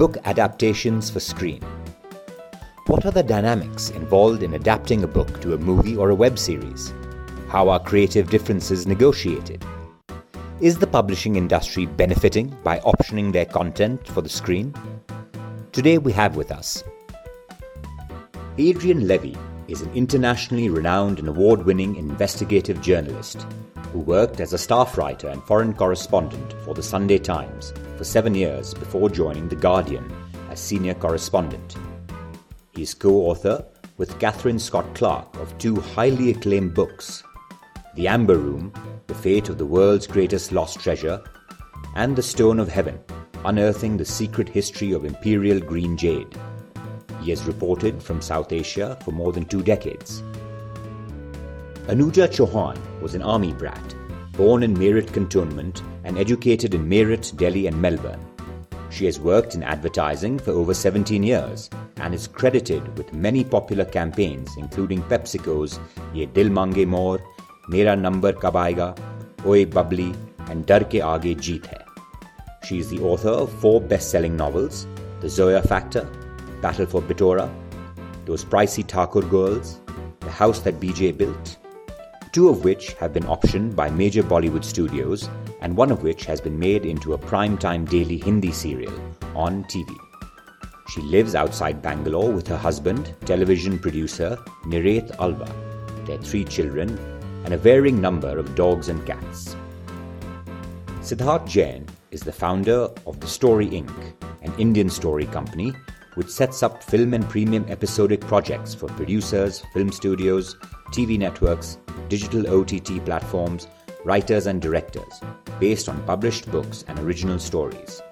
Book Adaptations for Screen. What are the dynamics involved in adapting a book to a movie or a web series? How are creative differences negotiated? Is the publishing industry benefiting by optioning their content for the screen? Today we have with us Adrian Levy is an internationally renowned and award winning investigative journalist who worked as a staff writer and foreign correspondent for the Sunday Times for seven years before joining The Guardian as senior correspondent. He is co author with Kathryn Scott Clark of two highly acclaimed books The Amber Room, The Fate of the World's Greatest Lost Treasure, and The Stone of Heaven, Unearthing the Secret History of Imperial Green Jade. He has reported from South Asia for more than two decades. Anuja Chauhan was an army brat, born in Meerut Cantonment and educated in Meerut, Delhi, and Melbourne. She has worked in advertising for over 17 years and is credited with many popular campaigns, including PepsiCo's Ye Dil Mange More, Mera Number Kab Aayega, Oye Bubbly, and Dar Ke Aage Jeet Hai. She is the author of four best selling novels The Zoya Factor, Battle for Bittora, Those Pricey Thakur Girls, The House That BJ Built, two of which have been optioned by major Bollywood studios, and one of which has been made into a prime-time daily Hindi serial on TV. She lives outside Bangalore with her husband, television producer Niret Alva, their three children, and a varying number of dogs and cats. Siddharth Jain is the founder of The Story Inc., an Indian story company which sets up film and premium episodic projects for producers, film studios, TV networks, digital OTT platforms, writers, and directors, based on published books and original stories.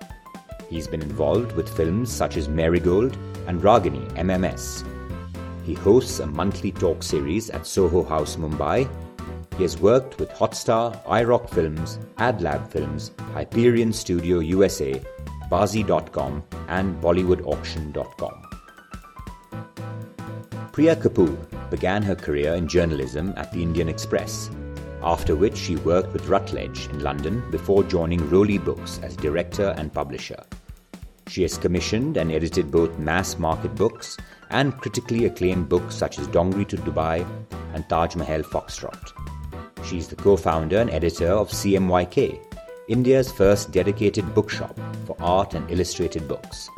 He's been involved with films such as Marigold and Ragini MMS. He hosts a monthly talk series at Soho House, Mumbai. He has worked with Hotstar, iRock Films, AdLab Films, Hyperion Studio USA, Bazee.com, and BollywoodAuction.com. Priya Kapoor began her career in journalism at the Indian Express, after which she worked with Routledge in London before joining Roli Books as director and publisher. She has commissioned and edited both mass market books and critically acclaimed books such as Dongri to Dubai and Taj Mahal Foxtrot. She is the co founder and editor of CMYK, India's first dedicated bookshop for art and illustrated books.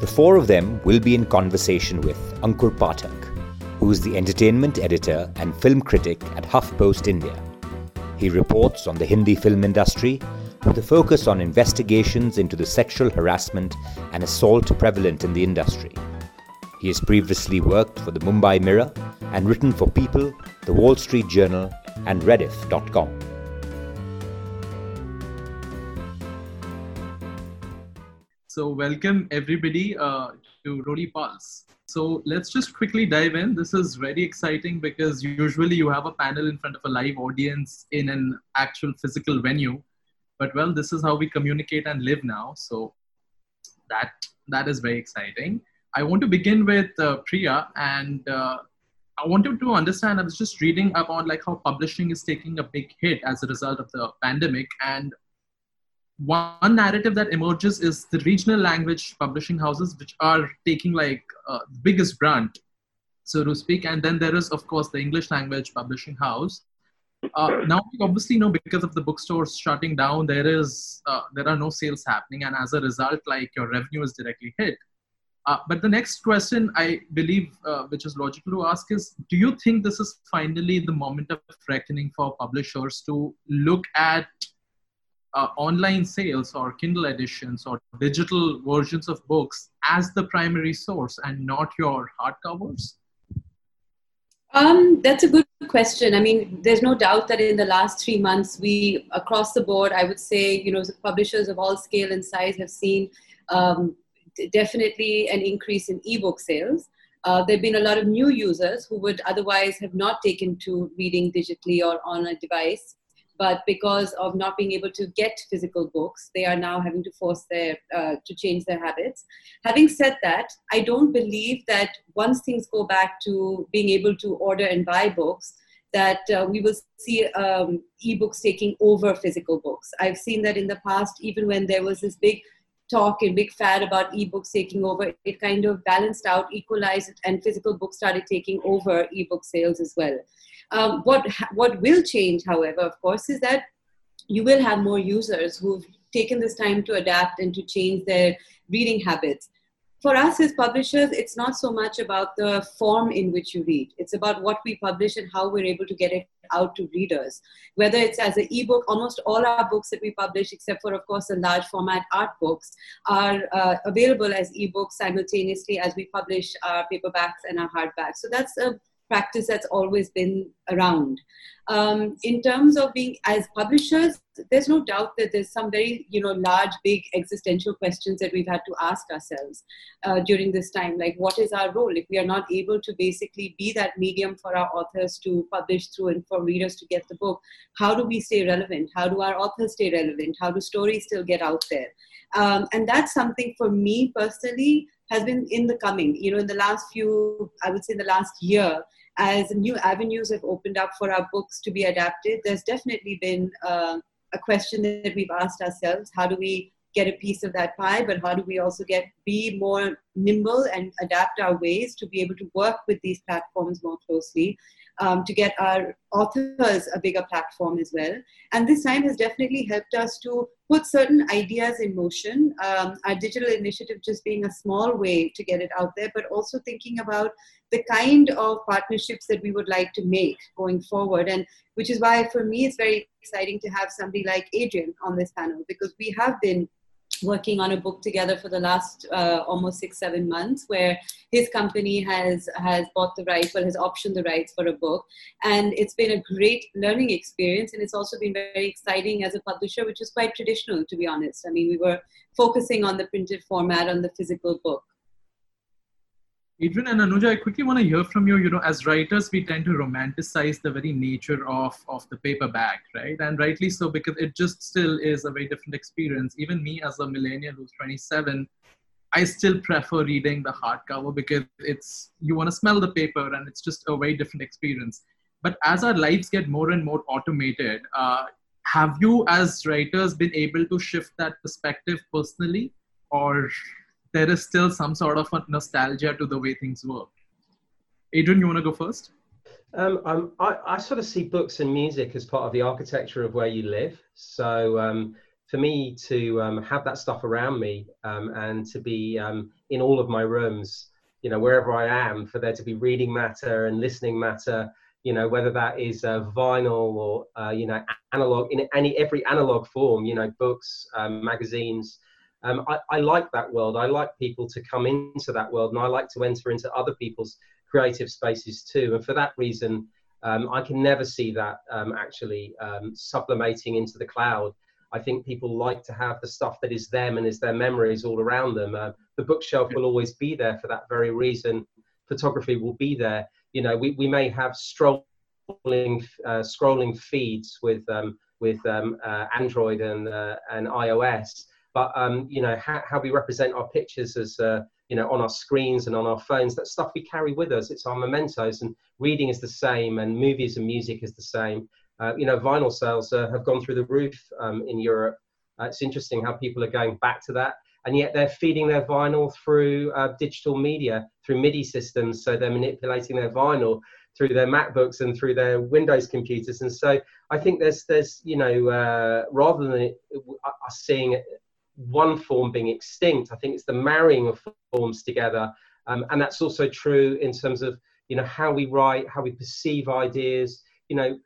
The four of them will be in conversation with Ankur Pathak, who is the entertainment editor and film critic at HuffPost India. He reports on the Hindi film industry with a focus on investigations into the sexual harassment and assault prevalent in the industry. He has previously worked for the Mumbai Mirror and written for People, the Wall Street Journal, and Rediff.com. So, welcome everybody uh, to Roli Pulse. So, let's just quickly dive in. This is very exciting because usually you have a panel in front of a live audience in an actual physical venue. But well, this is how we communicate and live now. So, that that is very exciting. I want to begin with uh, Priya, and uh, I wanted to understand. I was just reading about like how publishing is taking a big hit as a result of the pandemic, and one narrative that emerges is the regional language publishing houses, which are taking like uh, biggest brunt, so to speak. And then there is, of course, the English language publishing house. Uh, now, we obviously know because of the bookstores shutting down, there is uh, there are no sales happening, and as a result, like your revenue is directly hit. Uh, but the next question I believe, uh, which is logical to ask, is: Do you think this is finally the moment of reckoning for publishers to look at uh, online sales or Kindle editions or digital versions of books as the primary source and not your hardcovers? Um, that's a good question. I mean, there's no doubt that in the last three months, we across the board, I would say, you know, publishers of all scale and size have seen um, definitely an increase in ebook sales. Uh, there have been a lot of new users who would otherwise have not taken to reading digitally or on a device, but because of not being able to get physical books, they are now having to force their uh, to change their habits. Having said that, I don't believe that once things go back to being able to order and buy books, that uh, we will see um, ebooks taking over physical books. I've seen that in the past, even when there was this big talk and big fad about ebooks taking over, it kind of balanced out, equalized, and physical books started taking over ebook sales as well. Um, what what will change, however, of course, is that you will have more users who've taken this time to adapt and to change their reading habits for us as publishers, it's not so much about the form in which you read. It's about what we publish and how we're able to get it out to readers. Whether it's as an ebook, almost all our books that we publish, except for, of course, the large format art books, are uh, available as ebooks simultaneously as we publish our paperbacks and our hardbacks. So that's a practice that's always been around. Um, in terms of being as publishers, there's no doubt that there's some very you know large, big existential questions that we've had to ask ourselves uh, during this time. Like, what is our role if we are not able to basically be that medium for our authors to publish through and for readers to get the book? How do we stay relevant? How do our authors stay relevant? How do stories still get out there? Um, and that's something for me personally has been in the coming. You know, in the last few, I would say, in the last year, as new avenues have opened up for our books to be adapted, there's definitely been uh, a question that we've asked ourselves: How do we get a piece of that pie? But how do we also get be more nimble and adapt our ways to be able to work with these platforms more closely? um, to get our authors a bigger platform as well. And this time has definitely helped us to put certain ideas in motion. Um, our digital initiative just being a small way to get it out there, but also thinking about the kind of partnerships that we would like to make going forward. And which is why for me it's very exciting to have somebody like Adrian on this panel because we have been working on a book together for the last uh, almost six seven months where his company has has bought the rights well has optioned the rights for a book. And it's been a great learning experience and it's also been very exciting as a publisher which is quite traditional to be honest. I mean we were focusing on the printed format on the physical book Adrian and Anuja, I quickly want to hear from you. You know, as writers, we tend to romanticize the very nature of, of the paperback, right? And rightly so, because it just still is a very different experience. Even me, as a millennial who's 27, I still prefer reading the hardcover because it's you want to smell the paper and it's just a very different experience. But as our lives get more and more automated, uh, have you, as writers, been able to shift that perspective personally, or there is still some sort of a nostalgia to the way things work. Adrian, you want to go first? Um, I, I, sort of see books and music as part of the architecture of where you live. So um, for me to um, have that stuff around me um, and to be um, in all of my rooms, you know, wherever I am, for there to be reading matter and listening matter, you know, whether that is uh, vinyl or uh, you know analog in any every analog form, you know, books, magazines um, I, I, like that world. I like people to come into that world, and I like to enter into other people's creative spaces too. And for that reason, um, I can never see that um, actually um, sublimating into the cloud. I think people like to have the stuff that is them and is their memories all around them. Uh, the bookshelf will always be there for that very reason. Photography will be there. You know, we, we may have strolling uh, scrolling feeds with um, with um, uh, Android and uh, and iOS but um, you know how, how, we represent our pictures as uh, you know on our screens and on our phones that stuff we carry with us it's our mementos and reading is the same and movies and music is the same. Uh, you know vinyl sales uh, have gone through the roof um, in europe. Uh, it's interesting how people are going back to that and yet they're feeding their vinyl through uh, digital media through midi systems so they're manipulating their vinyl through their macbooks and through their windows computers and so i think there's there's you know uh, rather than it, us seeing one form being extinct. I think it's the marrying of forms together. Um, and that's also true in terms of, you know, how we write, how we perceive ideas. You know,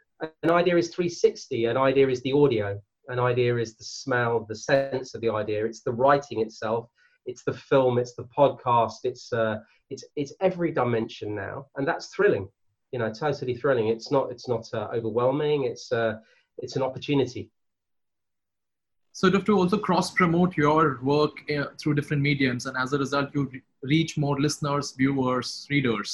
an idea is 360, an idea is the audio, an idea is the smell, the sense of the idea, it's the writing itself, it's the film, it's the podcast, it's, uh, it's, it's every dimension now. And that's thrilling, you know, totally thrilling. It's not, it's not uh, overwhelming, it's, uh, it's an opportunity sort of to also cross promote your work uh, through different mediums and as a result you re- reach more listeners viewers readers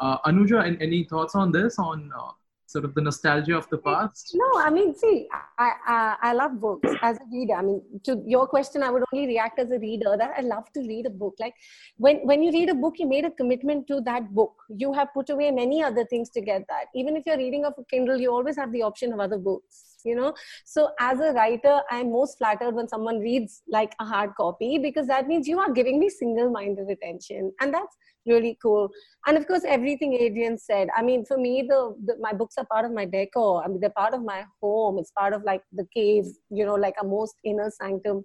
uh, anuja any thoughts on this on uh, sort of the nostalgia of the past? No, I mean, see, I, I, I love books as a reader. I mean, to your question, I would only react as a reader that I love to read a book. Like when, when you read a book, you made a commitment to that book. You have put away many other things to get that. Even if you're reading off a Kindle, you always have the option of other books you know? So as a writer i'm most flattered when someone reads like a hard copy because that means you are giving me single minded attention and that's really cool. And of course everything adrian said. I mean for me the, the, my books are part of my decor. I mean they're part of my home. It's part of like the cave you know like a most inner sanctum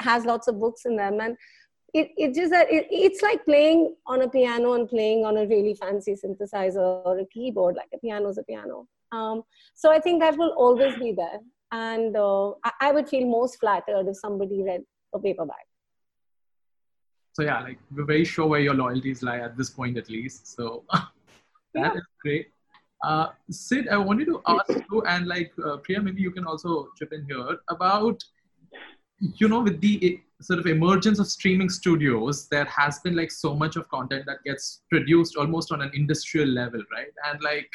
has lots of books in them. And it, it just that it, it's like playing on a piano and playing on a really fancy synthesizer or a keyboard like a piano is a piano um, so i think that will always be there and uh, I, I would feel most flattered if somebody read a paperback so yeah, like we're very sure where your loyalties lie at this point, at least. So that yeah. is great. Uh, Sid, I wanted to ask you, and like uh, Priya, maybe you can also chip in here about, you know, with the eh, sort of emergence of streaming studios, there has been like so much of content that gets produced almost on an industrial level, right? And like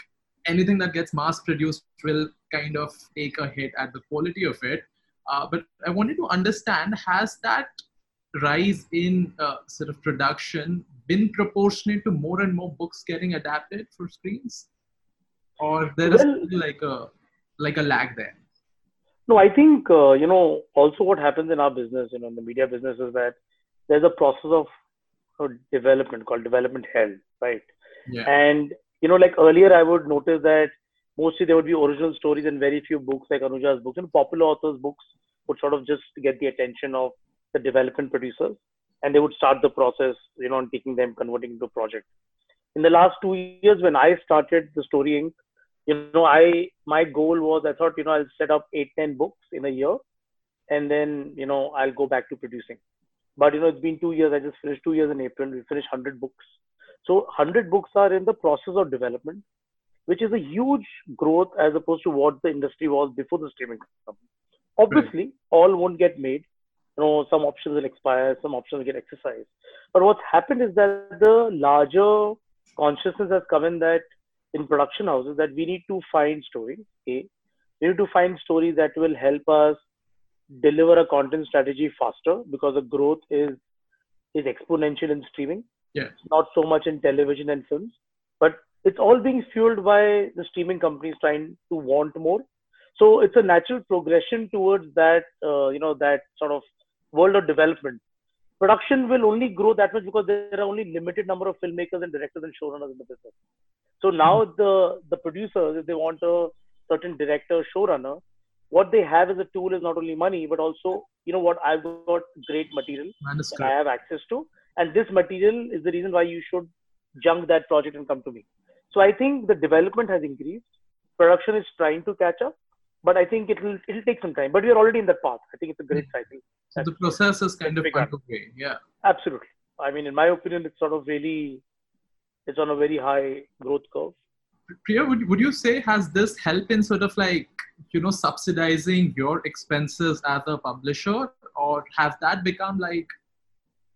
anything that gets mass produced will kind of take a hit at the quality of it. Uh, but I wanted to understand has that rise in uh, sort of production been proportionate to more and more books getting adapted for screens or there is well, like a like a lag there no i think uh, you know also what happens in our business you know in the media business is that there's a process of development called development hell right yeah. and you know like earlier i would notice that mostly there would be original stories and very few books like anuja's books and popular authors books would sort of just get the attention of the development producers and they would start the process, you know, on taking them, converting into a project. In the last two years, when I started the Story Inc., you know, I my goal was I thought, you know, I'll set up eight, ten books in a year, and then you know I'll go back to producing. But you know, it's been two years. I just finished two years in April. We finished hundred books. So hundred books are in the process of development, which is a huge growth as opposed to what the industry was before the streaming. Obviously, all won't get made. You know some options will expire some options will get exercised. But what's happened is that the larger consciousness has come in that in production houses that we need to find stories we need to find stories that will help us deliver a content strategy faster because the growth is is exponential in streaming yeah not so much in television and films but it's all being fueled by the streaming companies trying to want more so it's a natural progression towards that uh, you know that sort of world of development. Production will only grow that much because there are only limited number of filmmakers and directors and showrunners in the business. So now mm-hmm. the the producers, if they want a certain director, showrunner, what they have as a tool is not only money, but also you know what I've got great material that I have access to, and this material is the reason why you should junk that project and come to me. So I think the development has increased. Production is trying to catch up, but I think it'll it'll take some time. But we are already in that path. I think it's a great hmm. cycle. So the process is kind of underway. Yeah. Absolutely. I mean, in my opinion, it's sort of really it's on a very high growth curve. Priya, would, would you say has this helped in sort of like you know subsidizing your expenses as a publisher, or has that become like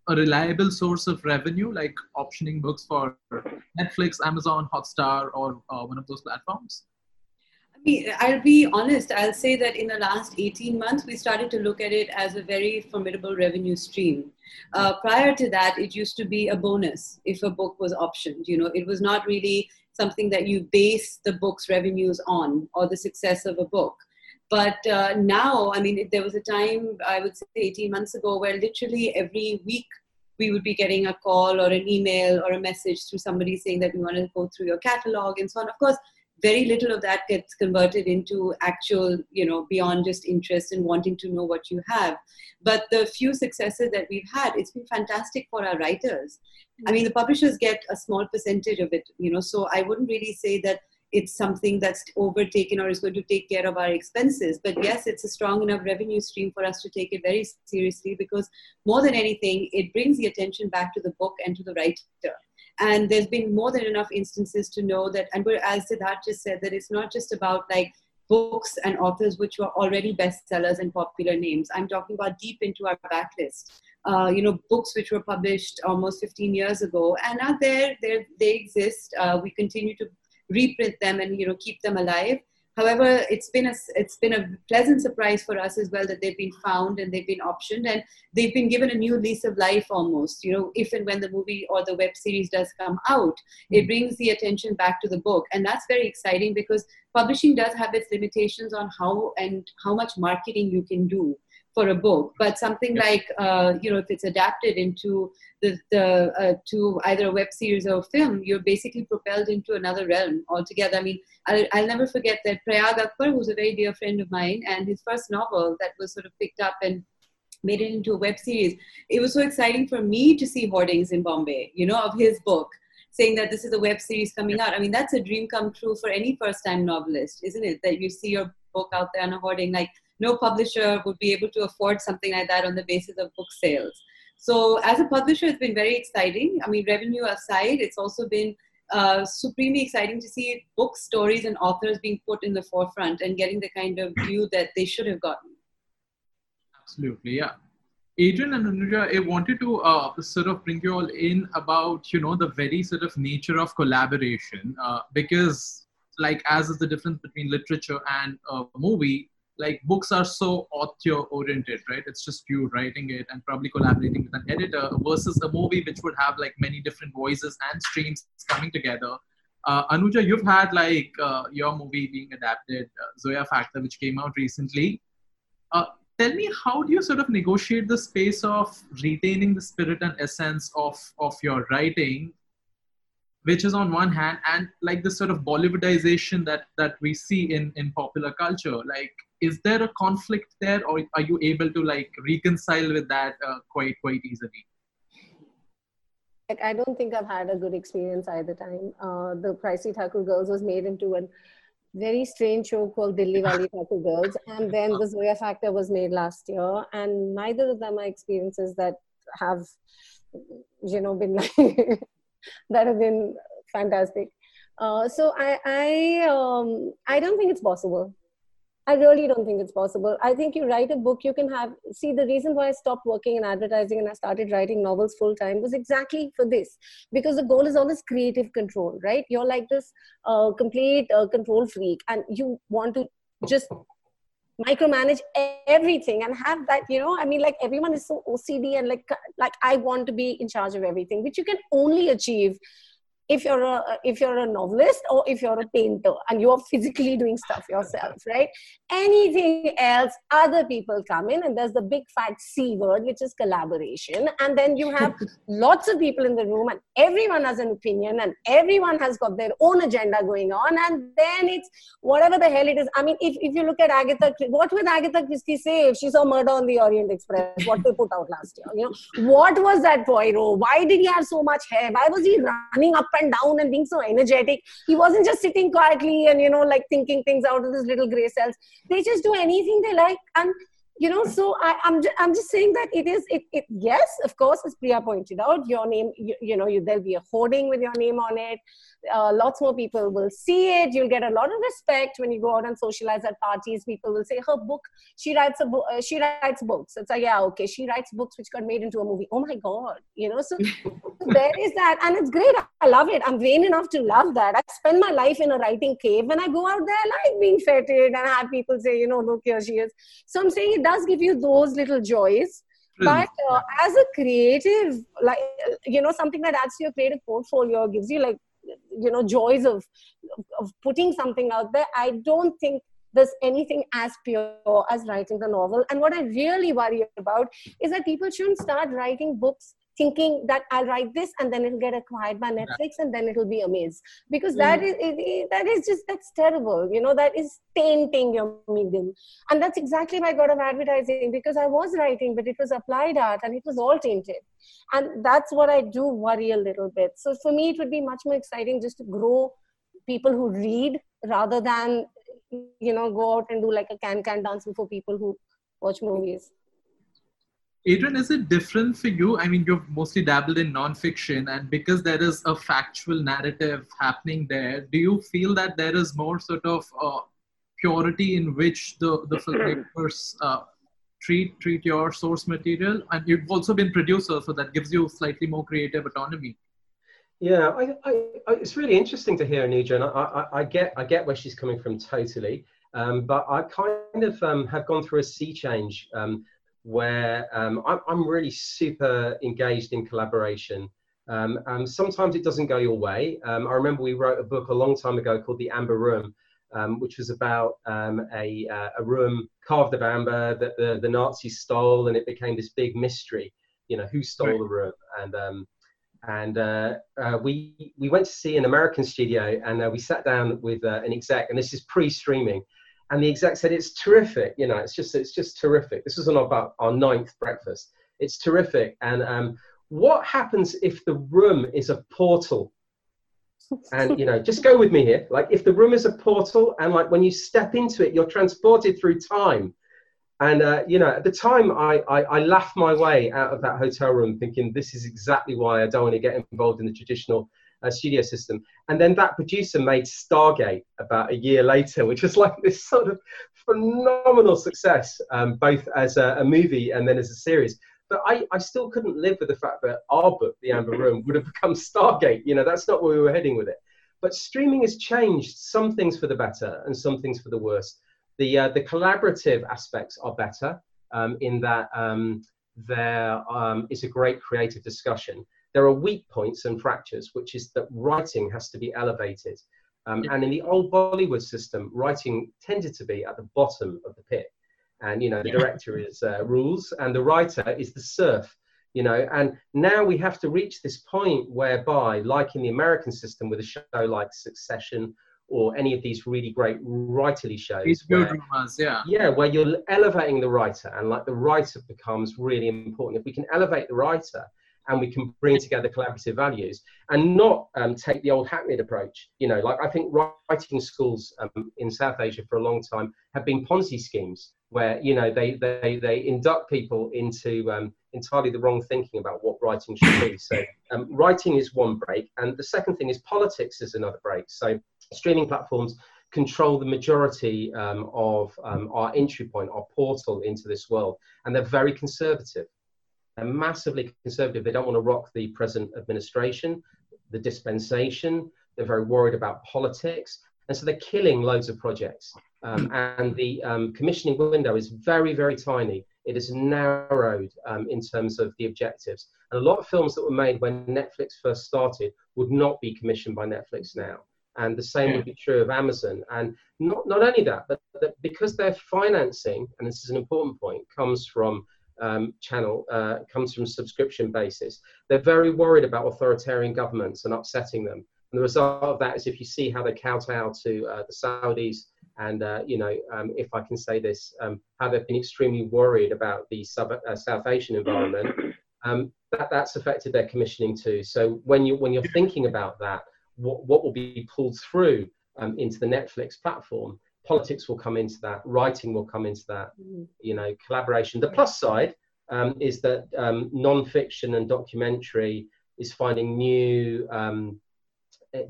a reliable source of revenue, like optioning books for Netflix, Amazon, Hotstar, or uh, one of those platforms? I'll be honest, I'll say that in the last 18 months, we started to look at it as a very formidable revenue stream. Uh, prior to that, it used to be a bonus if a book was optioned. You know, it was not really something that you base the book's revenues on or the success of a book. But uh, now, I mean, there was a time, I would say 18 months ago, where literally every week we would be getting a call or an email or a message through somebody saying that we want to go through your catalog and so on. Of course, very little of that gets converted into actual you know beyond just interest and wanting to know what you have but the few successes that we've had it's been fantastic for our writers i mean the publishers get a small percentage of it you know so i wouldn't really say that it's something that's overtaken or is going to take care of our expenses but yes it's a strong enough revenue stream for us to take it very seriously because more than anything it brings the attention back to the book and to the writer and there's been more than enough instances to know that, and as Siddharth just said, that it's not just about like books and authors which were already bestsellers and popular names. I'm talking about deep into our backlist. Uh, you know, books which were published almost 15 years ago and are there, they they exist. Uh, we continue to reprint them and, you know, keep them alive. However, it's been a it's been a pleasant surprise for us as well that they've been found and they've been optioned and they've been given a new lease of life almost. You know, if and when the movie or the web series does come out, it hmm. brings the attention back to the book, and that's very exciting because publishing does have its limitations on how and how much marketing you can do for a book but something yes. like uh, you know if it's adapted into the, the uh, to either a web series or a film you're basically propelled into another realm altogether. I mean I'll, I'll never forget that prayaag akbar who's a very dear friend of mine and his first novel that was sort of picked up and made it into a web series it was so exciting for me to see hoardings in bombay you know of his book saying that this is a web series coming out. I mean that's a dream come true for any first time novelist isn't it? That you see your book out there on a hoarding like no publisher would be able to afford something like that on the basis of book sales. So, as a publisher, it's been very exciting. I mean, revenue aside, it's also been uh, supremely exciting to see book stories and authors being put in the forefront and getting the kind of view that they should have gotten. Absolutely, yeah. Adrian and Anuja, I wanted to uh, sort of bring you all in about you know the very sort of nature of collaboration uh, because like as is the difference between literature and a movie, like books are so author oriented right? It's just you writing it and probably collaborating with an editor versus a movie which would have like many different voices and streams coming together. Uh, anuja you've had like uh, your movie being adapted uh, zoya factor which came out recently. Uh, tell me how do you sort of negotiate the space of retaining the spirit and essence of of your writing which is on one hand and like this sort of bollywoodization that that we see in in popular culture? Like is there a conflict there or are you able to like reconcile with that uh, quite quite easily i don't think i've had a good experience either time uh, the pricey thakur girls was made into a very strange show called Dilli Wali Thakur Girls, and then the Zoya Factor was made last year, and neither of them are experiences that have, you know, been like that have been fantastic. Uh, so I I um, I don't think it's possible. I really don't think it's possible. I think you write a book, you can have. See, the reason why I stopped working in advertising and I started writing novels full time was exactly for this. Because the goal is always creative control, right? You're like this uh, complete uh, control freak and you want to just micromanage everything and have that you know i mean like everyone is so ocd and like like i want to be in charge of everything which you can only achieve if you're a if you're a novelist or if you're a painter and you're physically doing stuff yourself right? Anything else other people come in and there's the big fat c word which is collaboration. And then you have lots of people in the room and everyone has an opinion and everyone has got their own agenda going on. And then it's whatever the hell it is. I mean if, if you look at agatha what would agatha christie say if she saw murder on the orient express? What they put out last year you know? What was that poirot why did he have so much hair? Why was he running up and down and being so energetic. He wasn't just sitting quietly and, you know, like thinking things out of his little gray cells. They just do anything they like. And, you know, so I, am just, I'm just saying that it is, it, it, yes, of course, as Priya pointed out, your name, you, you know, you, there'll be a hoarding with your name on it uh, lots more people will see it. You'll get a lot of respect when you go out and socialize at parties. People will say her book she writes a book uh, she writes books. It's like yeah okay she writes books which got made into a movie. Oh my god you know so there is that and it's great. I love it. I'm vain enough to love that. I spend my life in a writing cave. When i go out there i like being feted and I have people say you know look here she is. So i'm saying it does give you those little joys but uh, as a creative like you know something that adds to your creative portfolio gives you like you know joys of of putting something out there. I don't think there's anything as pure as writing the novel. And what i really worry about is that people shouldn't start writing books thinking that I'll write this and then it'll get acquired by Netflix and then it'll be amazing because mm. that is it, that is just that's terrible. You know that is tainting your medium, and that's exactly why I got of advertising because I was writing, but it was applied art and it was all tainted, and that's what I do worry a little bit. So for me, it would be much more exciting just to grow people who read rather than you know go out and do like a can can dance before people who watch movies. Adrian, is it different for you? I mean, you've mostly dabbled in nonfiction, and because there is a factual narrative happening there, do you feel that there is more sort of uh, purity in which the the filmmakers uh, treat treat your source material, and you've also been producer, so that gives you slightly more creative autonomy. Yeah, I, I, I, it's really interesting to hear Anuja, I, I, get I get where she's coming from totally, um, but I kind of um, have gone through a sea change um, where um, I'm, I'm really super engaged in collaboration. Um, sometimes it doesn't go your way. Um, I remember we wrote a book a long time ago called The Amber Room, um, which was about um, a, uh, a room carved of amber that the, the Nazis stole, and it became this big mystery. You know, who stole right. the room? And um, and uh, uh, we we went to see an American studio, and uh, we sat down with uh, an exec, and this is pre-streaming, and the exec said it's terrific. You know, it's just it's just terrific. This was on about our ninth breakfast. It's terrific, and um, what happens if the room is a portal and you know just go with me here like if the room is a portal and like when you step into it you're transported through time and uh, you know at the time I, I, I laughed my way out of that hotel room thinking this is exactly why i don't want to get involved in the traditional uh, studio system and then that producer made stargate about a year later which was like this sort of phenomenal success um, both as a, a movie and then as a series but I, I still couldn't live with the fact that our book, The Amber Room, would have become Stargate. You know, that's not where we were heading with it. But streaming has changed some things for the better and some things for the worse. The, uh, the collaborative aspects are better um, in that um, there um, is a great creative discussion. There are weak points and fractures, which is that writing has to be elevated. Um, and in the old Bollywood system, writing tended to be at the bottom of the pit. And you know the director is uh, rules and the writer is the serf, you know. And now we have to reach this point whereby like in the american system with a show like succession or any of these really great writerly shows where, dramas, yeah. Yeah where you're elevating the writer and like the writer becomes really important. If we can elevate the writer and we can bring together collaborative values and not um, take the old hackneyed approach. You know, like I think writing schools um, in South Asia for a long time have been Ponzi schemes where you know they they they induct people into um, entirely the wrong thinking about what writing should be. So um, writing is one break, and the second thing is politics is another break. So streaming platforms control the majority um, of um, our entry point, our portal into this world, and they're very conservative. They're massively conservative. They don't want to rock the present administration, the dispensation. They're very worried about politics. And so they're killing loads of projects. Um, and the um, commissioning window is very, very tiny. It is narrowed um, in terms of the objectives. And a lot of films that were made when Netflix first started would not be commissioned by Netflix now. And the same would be true of Amazon. And not, not only that, but that because their financing, and this is an important point, comes from um, channel uh, comes from subscription basis. They're very worried about authoritarian governments and upsetting them. And the result of that is if you see how they kowtow to uh, the Saudis, and uh, you know, um, if I can say this, um, how they've been extremely worried about the sub, uh, South Asian environment, um, that, that's affected their commissioning too. So when you when you're thinking about that, what, what will be pulled through um, into the Netflix platform politics will come into that, writing will come into that, mm. you know, collaboration. The plus side um, is that um, non-fiction and documentary is finding new, um,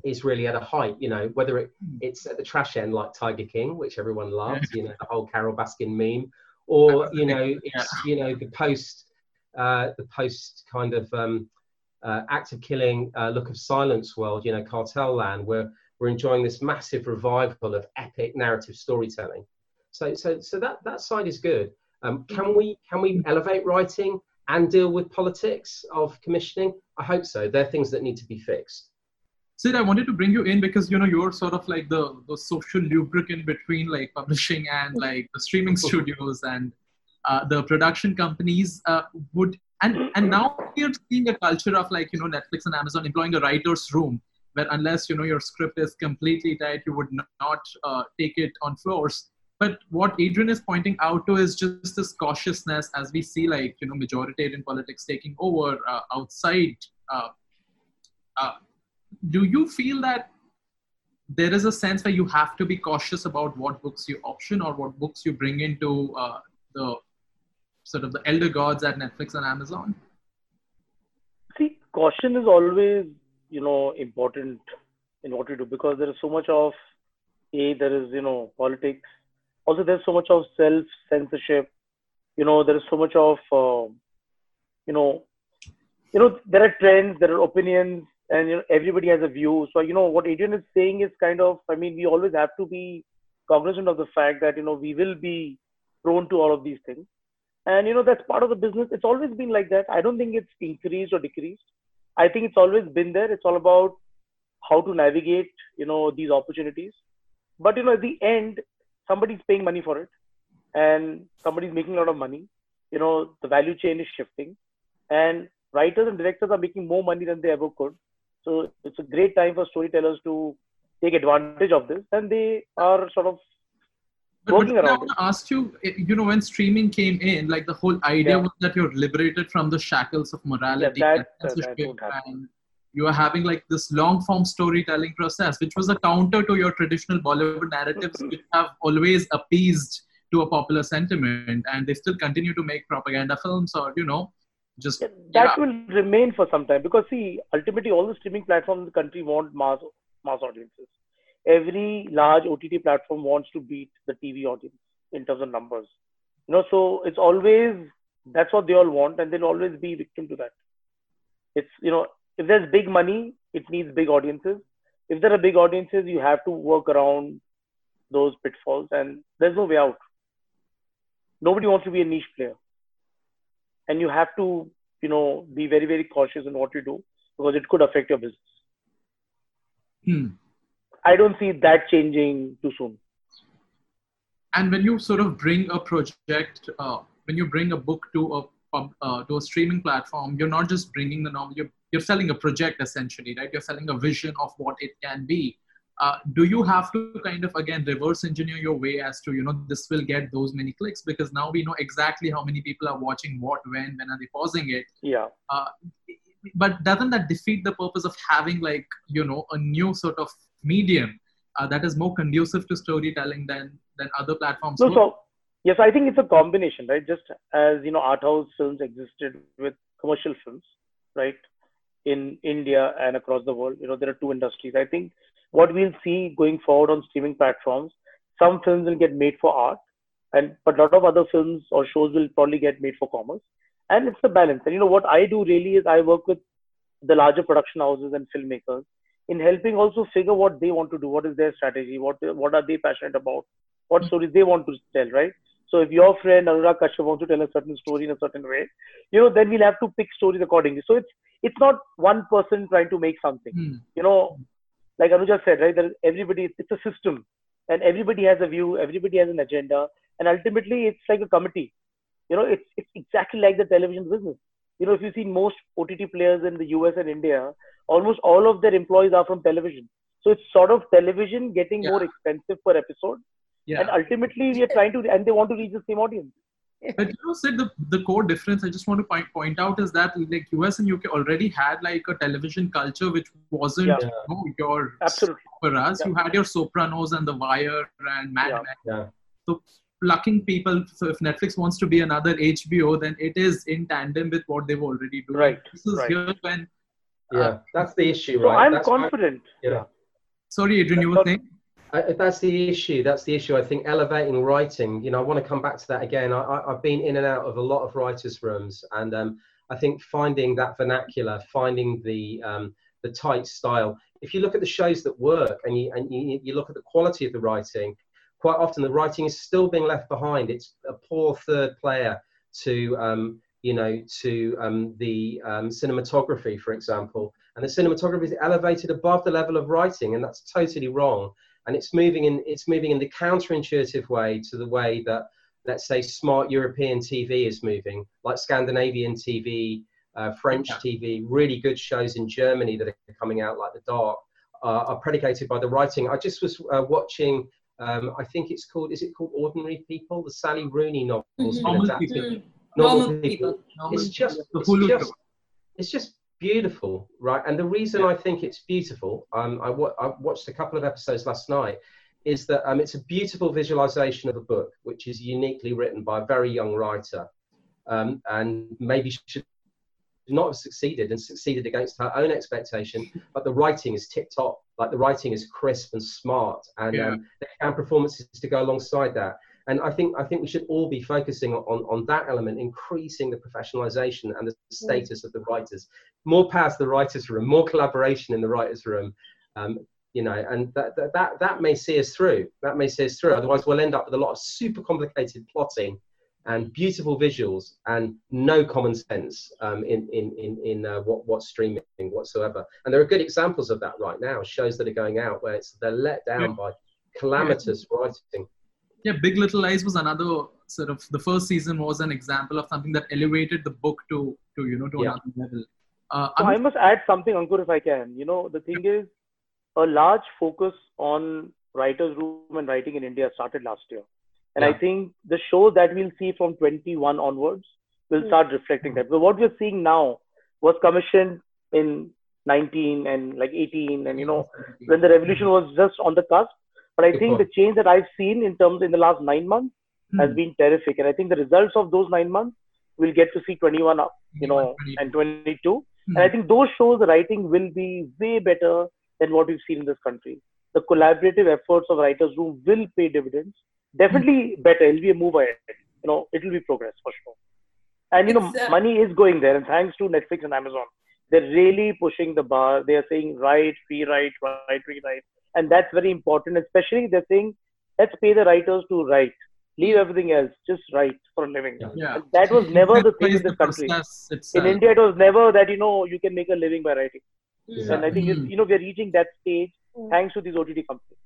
is really at a height, you know, whether it, it's at the trash end like Tiger King, which everyone loves, you know, the whole Carole Baskin meme, or, you know, it's, you know, the post, uh, the post kind of um, uh, act of killing, uh, look of silence world, you know, cartel land, where we're enjoying this massive revival of epic narrative storytelling. So, so, so that, that side is good. Um, can we can we elevate writing and deal with politics of commissioning? I hope so. They're things that need to be fixed. Sid, I wanted to bring you in because you know you're sort of like the, the social lubricant between like publishing and like the streaming studios and uh, the production companies uh, would and and now we're seeing a culture of like you know Netflix and Amazon employing a writer's room where unless you know your script is completely tight, you would not uh, take it on floors. But what Adrian is pointing out to is just this cautiousness as we see like you know majoritarian politics taking over uh, outside. Uh, uh do you feel that there is a sense where you have to be cautious about what books you option or what books you bring into uh, the sort of the elder gods at Netflix and Amazon? See, caution is always you know important in what we do because there is so much of a there is you know politics. Also there's so much of self censorship you know there is so much of uh, you know you know there are trends there are opinions and you know everybody has a view. So you know what adrian is saying is kind of i mean we always have to be cognizant of the fact that you know we will be prone to all of these things. And you know that's part of the business. It's always been like that. I don't think it's increased or decreased i think it's always been there. It's all about how to navigate you know these opportunities. But you know at the end somebody's paying money for it and somebody's making a lot of money. You know the value chain is shifting and writers and directors are making more money than they ever could. So it's a great time for storytellers to take advantage of this and they are sort of working around I want to ask you, eh, you know, when streaming came in, like the whole idea yeah. was that you're liberated from the shackles of morality yeah, that, that and you are having like this long form storytelling process, which was a counter to your traditional Bollywood narratives, which have always appeased to a popular sentiment and they still continue to make propaganda films or you know just that yeah. will remain for some time because see ultimately all the streaming platforms in the country want mass mass audiences every large ott platform wants to beat the tv audience in terms of numbers. You know so it's always that's what they all want and they'll always be victim to that. It's you know if there's big money it needs big audiences. If there are big audiences you have to work around those pitfalls and there's no way out. Nobody wants to be a niche player. And you have to you know be very very cautious in what you do because it could affect your business. Hmm. I don't see that changing too soon. And when you sort of bring a project uh, when you bring a book to a uh, to a streaming platform you're not just bringing the novel you're, you're selling a project essentially right? You're selling a vision of what it can be. Uh, do you have to kind of again reverse engineer your way as to you know this will get those many clicks? Because now we know exactly how many people are watching what when when are they pausing it. Yeah. Uh, but doesn't that defeat the purpose of having like you know a new sort of medium uh, that is more conducive to storytelling than than other platforms? No, so yes i think it's a combination right? Just as you know art house films existed with commercial films right in india and across the world. You know there are two industries. I think what we'll see going forward on streaming platforms, some films will get made for art, and but a lot of other films or shows will probably get made for commerce. And it's a balance. And you know what I do really is I work with the larger production houses and filmmakers in helping also figure what they want to do, what is their strategy, what what are they passionate about, what stories they want to tell, right? So if your friend Anurag Kashyap wants to tell a certain story in a certain way, you know, then we'll have to pick stories accordingly. So it's it's not one person trying to make something. Hmm. You know, like Anuja said, right? Is everybody. It's a system, and everybody has a view. Everybody has an agenda, and ultimately, it's like a committee. You know, it's it's exactly like the television business. You know, if you see most OTT players in the US and India, almost all of their employees are from television. So it's sort of television getting yeah. more expensive per episode. Yeah. And ultimately, we are trying to, and they want to reach the same audience. but you know, said the, the core difference I just want to point, point out is that like US and UK already had like a television culture which wasn't yeah. you know, your Absolutely. for us. Yeah. You had your Sopranos and The Wire and Mad yeah. Men. Yeah. So plucking people. So if Netflix wants to be another HBO, then it is in tandem with what they've already done. Right. This is right. here when. Uh, yeah, that's the issue, right? So I'm that's confident. Why, yeah. Sorry, Adrian, you were saying. I, that's the issue. That's the issue. I think elevating writing. You know, I want to come back to that again. I, have been in and out of a lot of writers' rooms, and um, I think finding that vernacular, finding the um, the tight style. If you look at the shows that work, and you and you, you look at the quality of the writing, quite often the writing is still being left behind. It's a poor third player to um, you know to um, the um, cinematography, for example, and the cinematography is elevated above the level of writing, and that's totally wrong and it's moving in it's moving in the counterintuitive way to the way that let's say smart European TV is moving, like Scandinavian TV, uh, French yeah. TV, really good shows in Germany that are coming out, like The Dark, uh, are predicated by the writing. I just was uh, watching. Um, I think it's called. Is it called Ordinary People? The Sally Rooney novels. Mm-hmm. Normal, people. Normal, Normal people. people. It's just. It's just, it's just beautiful, right? And the reason I think it's beautiful, um, I watched a couple of episodes last night, is that um, it's a beautiful visualization of a book, which is uniquely written by a very young writer, um, and maybe should not have succeeded and succeeded against her own expectation. But the writing is tip top, like the writing is crisp and smart, and yeah. um, there can performances to go alongside that. and I think I think we should all be focusing on on that element, increasing the professionalization and the mm. status of the writers. More power to the writers' room, more collaboration in the writers' room. Um, you know, and that, that that that may see us through. That may see us through. Otherwise, we'll end up with a lot of super complicated plotting and beautiful visuals and no common sense um, in in in, in uh, what what's streaming whatsoever. And there are good examples of that right now. Shows that are going out where it's they're let down yeah. by calamitous yeah. writing yeah big little lies was another sort of the first season was an example of something that elevated the book to to you know to yeah. another level uh, so i must add something ankur if i can you know the thing is a large focus on writers room and writing in india started last year and yeah. i think the shows that we'll see from 21 onwards will hmm. start reflecting that but what we're seeing now was commissioned in 19 and like 18 and you know when the revolution was just on the cusp but I think the change that I've seen in terms in the last nine months hmm. has been terrific. And I think the results of those nine months we'll get to see 21 up, you know, and 22. Hmm. And I think those shows the writing will be way better than what we've seen in this country. The collaborative efforts of Writers Room will pay dividends. Definitely better. It'll be a move ahead. You know, it'll be progress for sure. And you know, uh, money is going there, and thanks to Netflix and Amazon, they're really pushing the bar. They are saying write, free write, write, free write and that's very important especially they're saying let's pay the writers to write leave everything else just write for a living yeah. that was never the thing in this country in india it was never that you know you can make a living by writing exactly. and i think mm. you know we're reaching that stage mm. thanks to these ott companies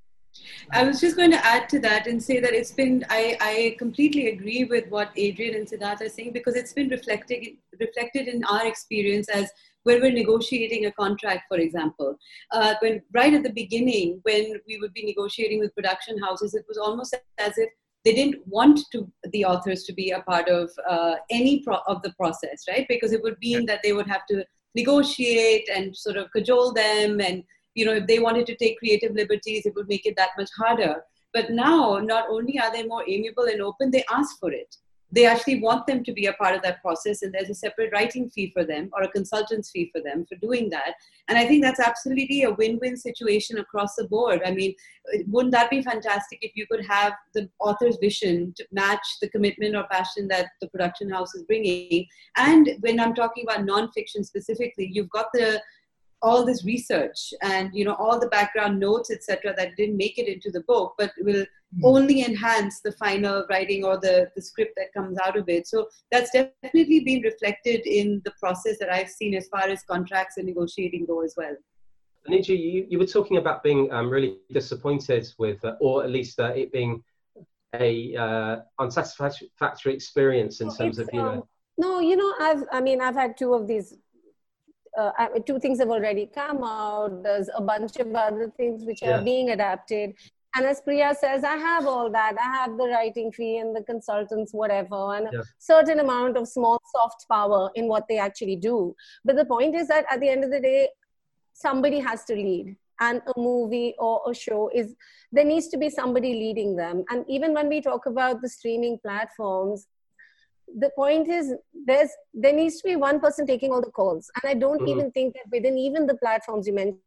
I was just going to add to that and say that it's been, I, I completely agree with what Adrian and Siddharth are saying because it's been reflected, reflected in our experience as when we're negotiating a contract, for example. Uh, when right at the beginning, when we would be negotiating with production houses, it was almost as if they didn't want to the authors to be a part of uh, any pro- of the process, right? Because it would mean that they would have to negotiate and sort of cajole them and you know if they wanted to take creative liberties it would make it that much harder. But now not only are they more amiable and open they ask for it. They actually want them to be a part of that process and there's a separate writing fee for them or a consultant's fee for them for doing that. And i think that's absolutely a win-win situation across the board. I mean wouldn't that be fantastic if you could have the author's vision to match the commitment or passion that the production house is bringing? And when i'm talking about nonfiction specifically you've got the all this research and you know all the background notes etc that didn't make it into the book but will mm. only enhance the final writing or the, the script that comes out of it so that's definitely been reflected in the process that i've seen as far as contracts and negotiating go as well Niju, you, you were talking about being um, really disappointed with, uh, or at least uh, it being a uh, unsatisfactory experience in terms of you know. Um, no, you know, I've I mean I've had two of these uh, two things have already come out. There's a bunch of other things which yeah. are being adapted. And as Priya says, I have all that. I have the writing fee and the consultants, whatever, and yeah. a certain amount of small soft power in what they actually do. But the point is that at the end of the day, somebody has to lead. And a movie or a show is, there needs to be somebody leading them. And even when we talk about the streaming platforms, the point is there's there needs to be one person taking all the calls. And i don't mm-hmm. even think that within even the platforms you mentioned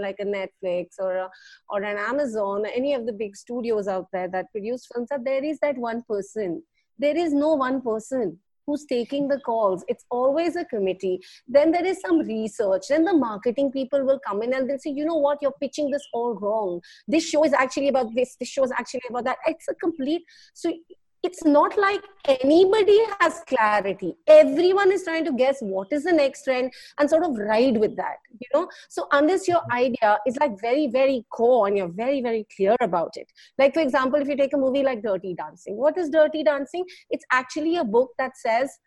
like a netflix or a, or an amazon any of the big studios out there that produce films that there is that one person. There is no one person who's taking the calls. It's always a committee. Then there is some research. Then the marketing people will come in and they'll say you know what? You're pitching this all wrong. This show is actually about this. This show is actually about that. It's a complete so it's not like anybody has clarity. Everyone is trying to guess what is the next trend and sort of ride with that you know? So unless your idea is like very very core and you're very very clear about it. Like for example if you take a movie like dirty dancing what is dirty dancing? It's actually a book that says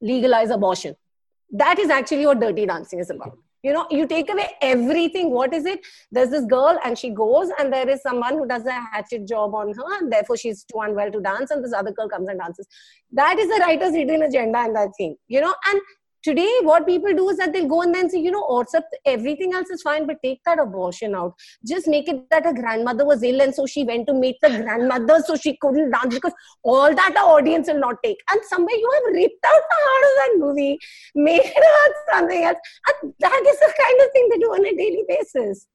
legalize abortion. That is actually what dirty dancing is about you know you take away everything. What is it? There's this girl and she goes and there is someone who does a hatchet job on her and therefore she's too unwell to dance and this other girl comes and dances. That is the writer's hidden agenda in that thing you know? And Today, what people do is that they'll go and then say, you know, up, everything else is fine, but take that abortion out. Just make it that her grandmother was ill and so she went to meet the grandmother so she couldn't dance because all that the audience will not take. And somewhere you have ripped out the heart of that movie, made it something else. And that is the kind of thing they do on a daily basis.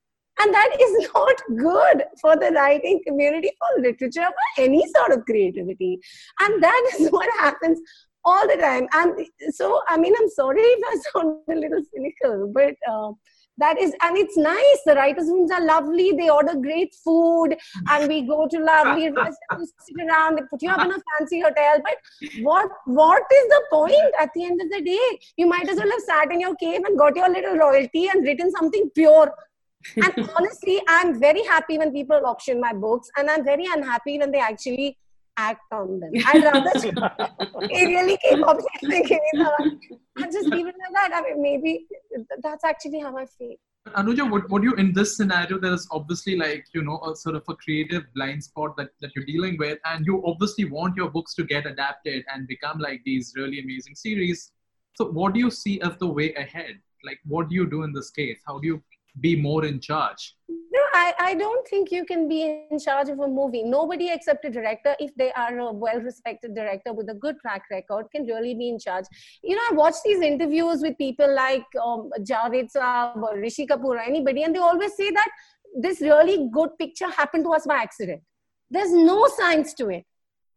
and that is not good for the writing community for literature for any sort of creativity and that is what happens all the time. And so i mean i'm sorry if i sound a little cynical but uh, that is and it's nice. The writers rooms are lovely. They order great food and we go to lovely restaurants sit around they put you up in a fancy hotel. But what what is the point at the end of the day? You might as well have sat in your cave and got your little royalty and written something pure. And honestly i'm very happy when people auction my books and i'm very unhappy when they actually act on them. I'd rather they really keep obsessing and just leave it like that. I mean, maybe that's actually how I feel. Anuja, what, what you in this scenario, there's obviously like, you know, a sort of a creative blind spot that, that you're dealing with, and you obviously want your books to get adapted and become like these really amazing series. So, what do you see as the way ahead? Like, what do you do in this case? How do you be more in charge? No, I, I don't think you can be in charge of a movie. Nobody except a director, if they are a well respected director with a good track record, can really be in charge. You know, I watch these interviews with people like um, Javed Saab or Rishi Kapoor or anybody, and they always say that this really good picture happened to us by accident. There's no science to it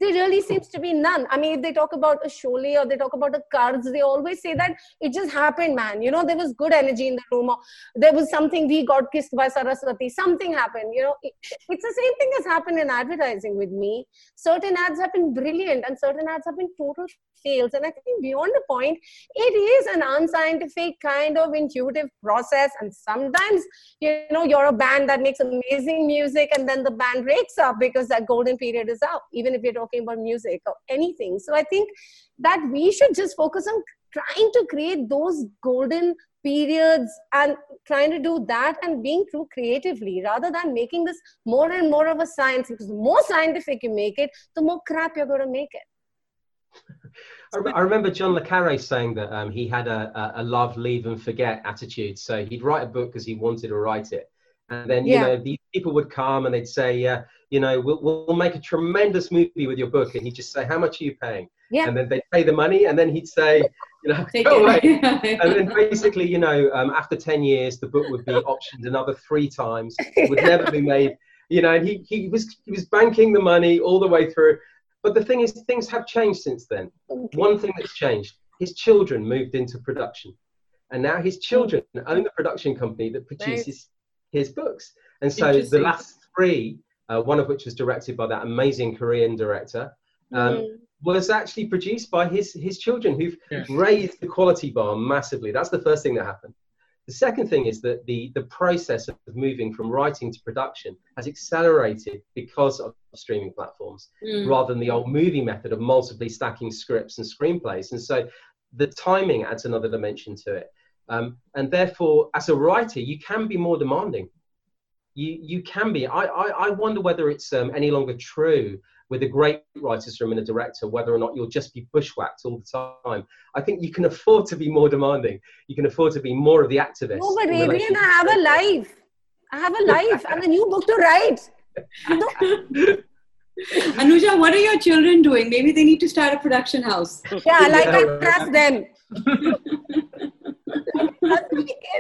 there really seems to be none. I mean, if they talk about a Sholay or they talk about a Karz, they always say that it just happened, man. You know, there was good energy in the room, or there was something we got kissed by Saraswati, something happened. You know, it, it's the same thing has happened in advertising with me. Certain ads have been brilliant, and certain ads have been total fails. And I think beyond the point, it is an unscientific kind of intuitive process. And sometimes, you know, you're a band that makes amazing music and then the band breaks up because that golden period is out, even if you're talking about music or anything. So I think that we should just focus on trying to create those golden periods and trying to do that and being true creatively rather than making this more and more of a science because the more scientific you make it the more crap you're going to make it I, remember John le Carre saying that um, he had a, a, love, leave, and forget attitude. So he'd write a book because he wanted to write it. And then, you yeah. know, these people would come and they'd say, yeah, you know, we'll, we'll make a tremendous movie with your book. And he'd just say, how much are you paying? Yeah. And then they'd pay the money. And then he'd say, you know, Take go away. and then basically, you know, um, after 10 years, the book would be optioned another three times. It would never be made. You know, and he, he was he was banking the money all the way through. But the thing is, things have changed since then. Okay. One thing that's changed his children moved into production. And now his children own the production company that produces his books. And so the last three, uh, one of which was directed by that amazing Korean director, um, mm. was actually produced by his, his children who've yes. raised the quality bar massively. That's the first thing that happened. The second thing is that the, the process of moving from writing to production has accelerated because of streaming platforms mm. rather than the old movie method of multiply stacking scripts and screenplays. And so the timing adds another dimension to it. Um, and therefore, as a writer, you can be more demanding. You, you can be. I, I, I wonder whether it's um, any longer true with a great writer's room and a director, whether or not you'll just be bushwhacked all the time. I think you can afford to be more demanding. You can afford to be more of the activist. No, but Adrian, I have a life. I have a life. I have a new book to write. Anuja, what are your children doing? Maybe they need to start a production house. Yeah, like I trust them.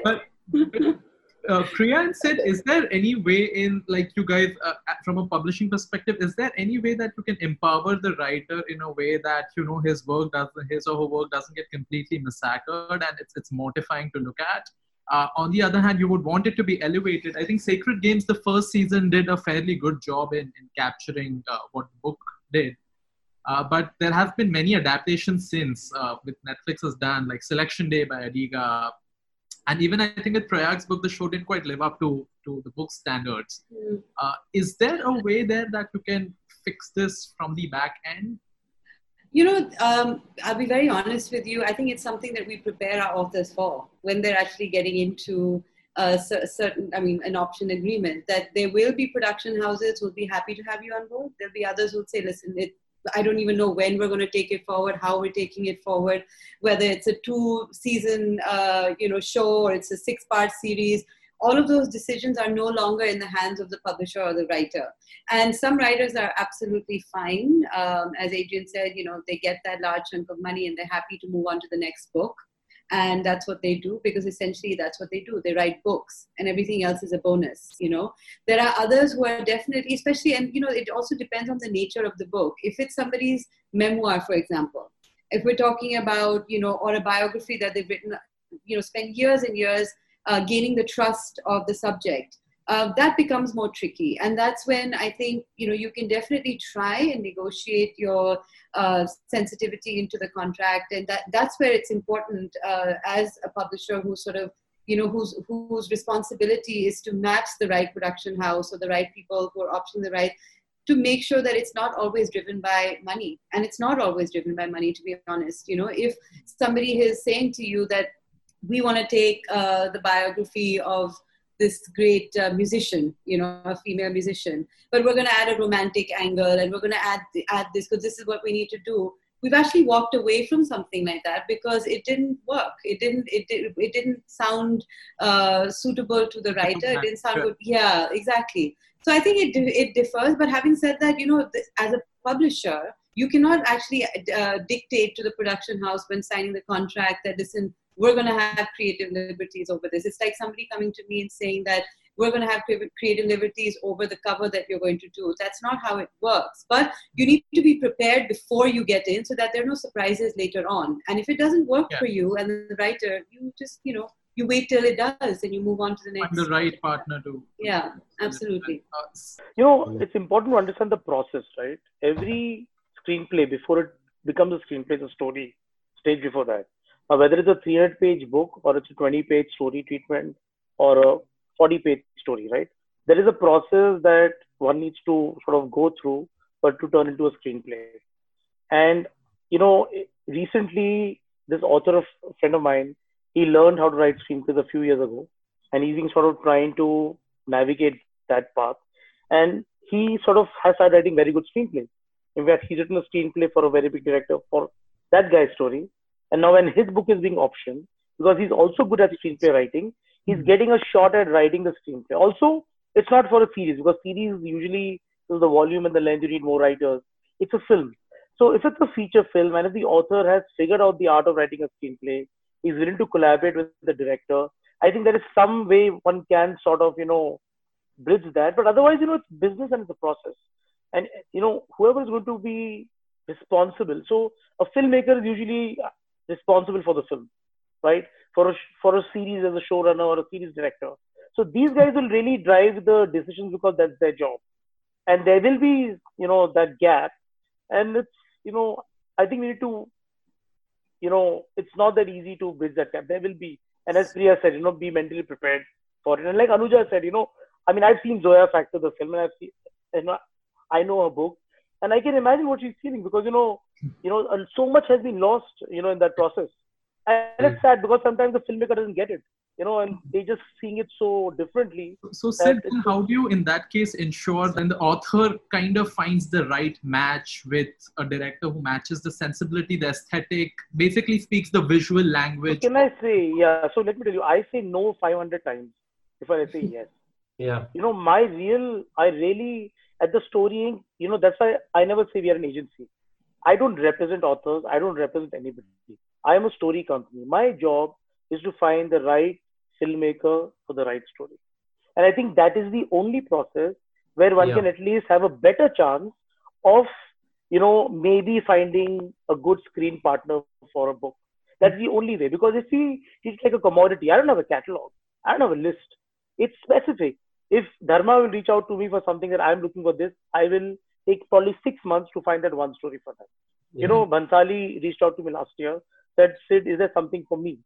but, uh, Priya said, is there any way in, like you guys, uh, from a publishing perspective, is there any way that you can empower the writer in a way that, you know, his work doesn't, his or her work doesn't get completely massacred and it's, it's mortifying to look at? Uh, on the other hand, you would want it to be elevated. I think Sacred Games, the first season, did a fairly good job in, in capturing uh, what the book did. Uh, but there have been many adaptations since, uh, with Netflix has done, like Selection Day by Adiga, and even I think with Prayag's book, the show didn't quite live up to to the book standards. Mm. Uh, is there a way there that you can fix this from the back end? You know, um, I'll be very honest with you. I think it's something that we prepare our authors for when they're actually getting into a certain, I mean, an option agreement. That there will be production houses who'll be happy to have you on board. There'll be others who'll say, "Listen, it, I don't even know when we're going to take it forward, how we're taking it forward, whether it's a two season, uh, you know, show or it's a six part series. All of those decisions are no longer in the hands of the publisher or the writer. And some writers are absolutely fine. Um, as Adrian said, you know, they get that large chunk of money and they're happy to move on to the next book and that's what they do because essentially that's what they do. They write books and everything else is a bonus you know. There are others who are definitely especially and you know it also depends on the nature of the book. If it's somebody's memoir for example if we're talking about you know or a biography that they've written you know spend years and years uh, gaining the trust of the subject uh, that becomes more tricky. And that's when i think you know you can definitely try and negotiate your uh, sensitivity into the contract. And that that's where it's important uh, as a publisher who sort of you know whose whose responsibility is to match the right production house or the right people who are optioning the right to make sure that it's not always driven by money. And it's not always driven by money to be honest. You know if somebody is saying to you that we want to take uh, the biography of this great uh, musician, you know, a female musician. But we're going to add a romantic angle, and we're going to add add this because this is what we need to do. We've actually walked away from something like that because it didn't work. It didn't. It did. It didn't sound uh, suitable to the writer. It didn't sound good. Yeah, exactly. So I think it it differs. But having said that, you know, as a publisher, you cannot actually uh, dictate to the production house when signing the contract that listen we're going to have creative liberties over this. It's like somebody coming to me and saying that we're going to have creative liberties over the cover that you're going to do. That's not how it works. But you need to be prepared before you get in so that there are no surprises later on. And if it doesn't work yeah. for you and the writer, you just, you know, you wait till it does and you move on to the next. Find the right partner to. Yeah, absolutely. You know, it's important to understand the process, right? Every screenplay, before it becomes a screenplay, is a story stage before that uh, whether it's a 300 page book or it's a 20 page story treatment or a 40 page story, right? There is a process that one needs to sort of go through, but to turn into a screenplay. And, you know, recently, this author, of, a friend of mine, he learned how to write screenplays a few years ago, and he's been sort of trying to navigate that path. And he sort of has started writing very good screenplays. In fact, he's written a screenplay for a very big director for that guy's story. And now when his book is being optioned, because he's also good at screenplay writing, he's mm-hmm. getting a shot at writing the screenplay. Also, it's not for a series because series usually is the volume and the length you need more writers. It's a film. So if it's a feature film and if the author has figured out the art of writing a screenplay, he's willing to collaborate with the director. I think there is some way one can sort of, you know, bridge that. But otherwise, you know, it's business and it's a process. And you know, whoever is going to be responsible. So a filmmaker is usually responsible for the film, right? For a for a series as a showrunner or a series director. So these guys will really drive the decisions because that's their job, and there will be you know that gap, and it's you know I think we need to, you know, it's not that easy to bridge that gap. There will be, and as Priya said, you know, be mentally prepared for it. And like Anuja said, you know, I mean, I've seen Zoya Factor, the film, and I've seen, you know, I know her book, and I can imagine what she's feeling because you know, you know, and so much has been lost, you know, in that process. And it's hmm. sad because sometimes the filmmaker doesn't get it, you know, and they just seeing it so differently. So, Sid, how do you, in that case, ensure that the author kind of finds the right match with a director who matches the sensibility, the aesthetic, basically speaks the visual language? Can I say, yeah? So let me tell you, I say no 500 times before I say yes. Yeah. You know, my real, I really at the storying, you know, that's why I never say we are an agency. I don't represent authors. I don't represent anybody. I am a story company. My job is to find the right filmmaker for the right story. And I think that is the only process where one yeah. can at least have a better chance of, you know, maybe finding a good screen partner for a book. That's the only way. Because if we it's like a commodity, I don't have a catalog. I don't have a list. It's specific if Dharma will reach out to me for something that I'm looking for this, I will take probably six months to find that one story for them. You know, Bhansali reached out to me last year, that said, Sid, is there something for me?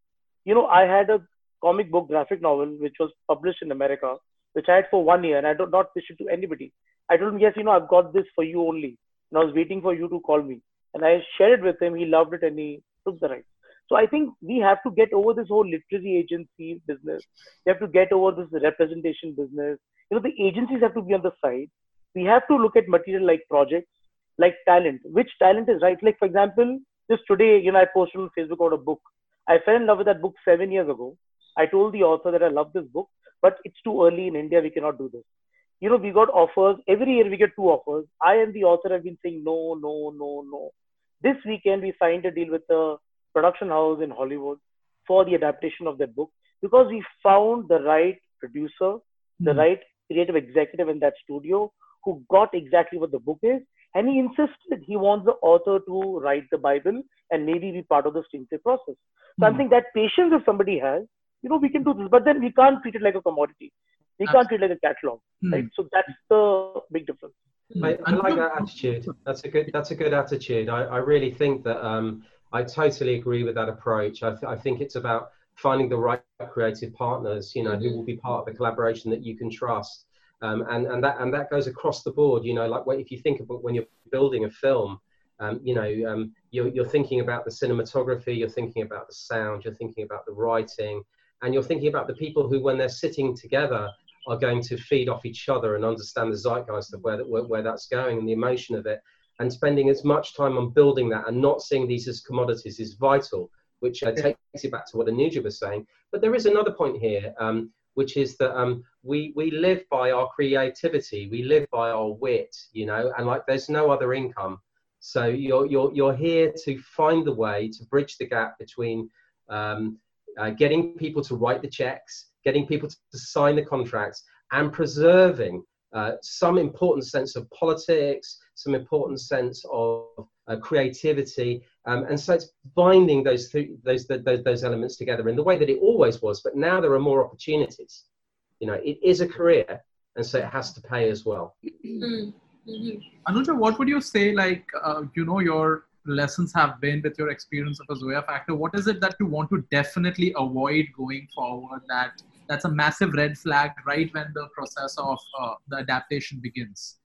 You know, I had a comic book graphic novel which was published in America, which I had for one year and I did not pitch it to anybody. I told him, yes, you know, I've got this for you only. And I was waiting for you to call me. And I shared it with him. He loved it and he took the rights. So I think we have to get over this whole literary agency business. We have to get over this representation business. You know, the agencies have to be on the side. We have to look at material like projects, like talent. Which talent is right? Like for example, just today, you know, I posted on Facebook about a book. I fell in love with that book seven years ago. I told the author that I love this book, but it's too early in India. We cannot do this. You know, we got offers every year. We get two offers. I and the author have been saying no, no, no, no. This weekend we signed a deal with a production house in Hollywood for the adaptation of that book because we found the right producer, the mm. right creative executive in that studio who got exactly what the book is. And he insisted he wants the author to write the Bible and maybe be part of the screenplay process. So mm. I think that patience if somebody has, you know, we can do this, but then we can't treat it like a commodity. We can't treat it like a catalog, mm. right? So that's the big difference. I, I, like that attitude. That's a good. That's a good attitude. I, I really think that um, I totally agree with that approach. I, th- I think it's about finding the right creative partners, you know, mm-hmm. who will be part of the collaboration that you can trust. Um, and, and that and that goes across the board, you know, like if you think about when you're building a film, um, you know, um, you're, you're thinking about the cinematography, you're thinking about the sound, you're thinking about the writing, and you're thinking about the people who, when they're sitting together, are going to feed off each other and understand the zeitgeist of where, where, where that's going and the emotion of it. And spending as much time on building that and not seeing these as commodities is vital which uh, takes you back to what Anuja was saying. But there is another point here, um, which is that um, we we live by our creativity, we live by our wit, you know, and like there's no other income. So you're you're you're here to find the way to bridge the gap between um, uh, getting people to write the checks, getting people to, sign the contracts, and preserving uh, some important sense of politics, some important sense of uh, creativity, um, and so it's binding those, th- those, those, those elements together in the way that it always was, but now there are more opportunities. You know, it is a career, and so it has to pay as well. Mm-hmm. Anuja, what would you say, like, uh, you know, your lessons have been with your experience of a Zoya factor? What is it that you want to definitely avoid going forward that that's a massive red flag right when the process of uh, the adaptation begins?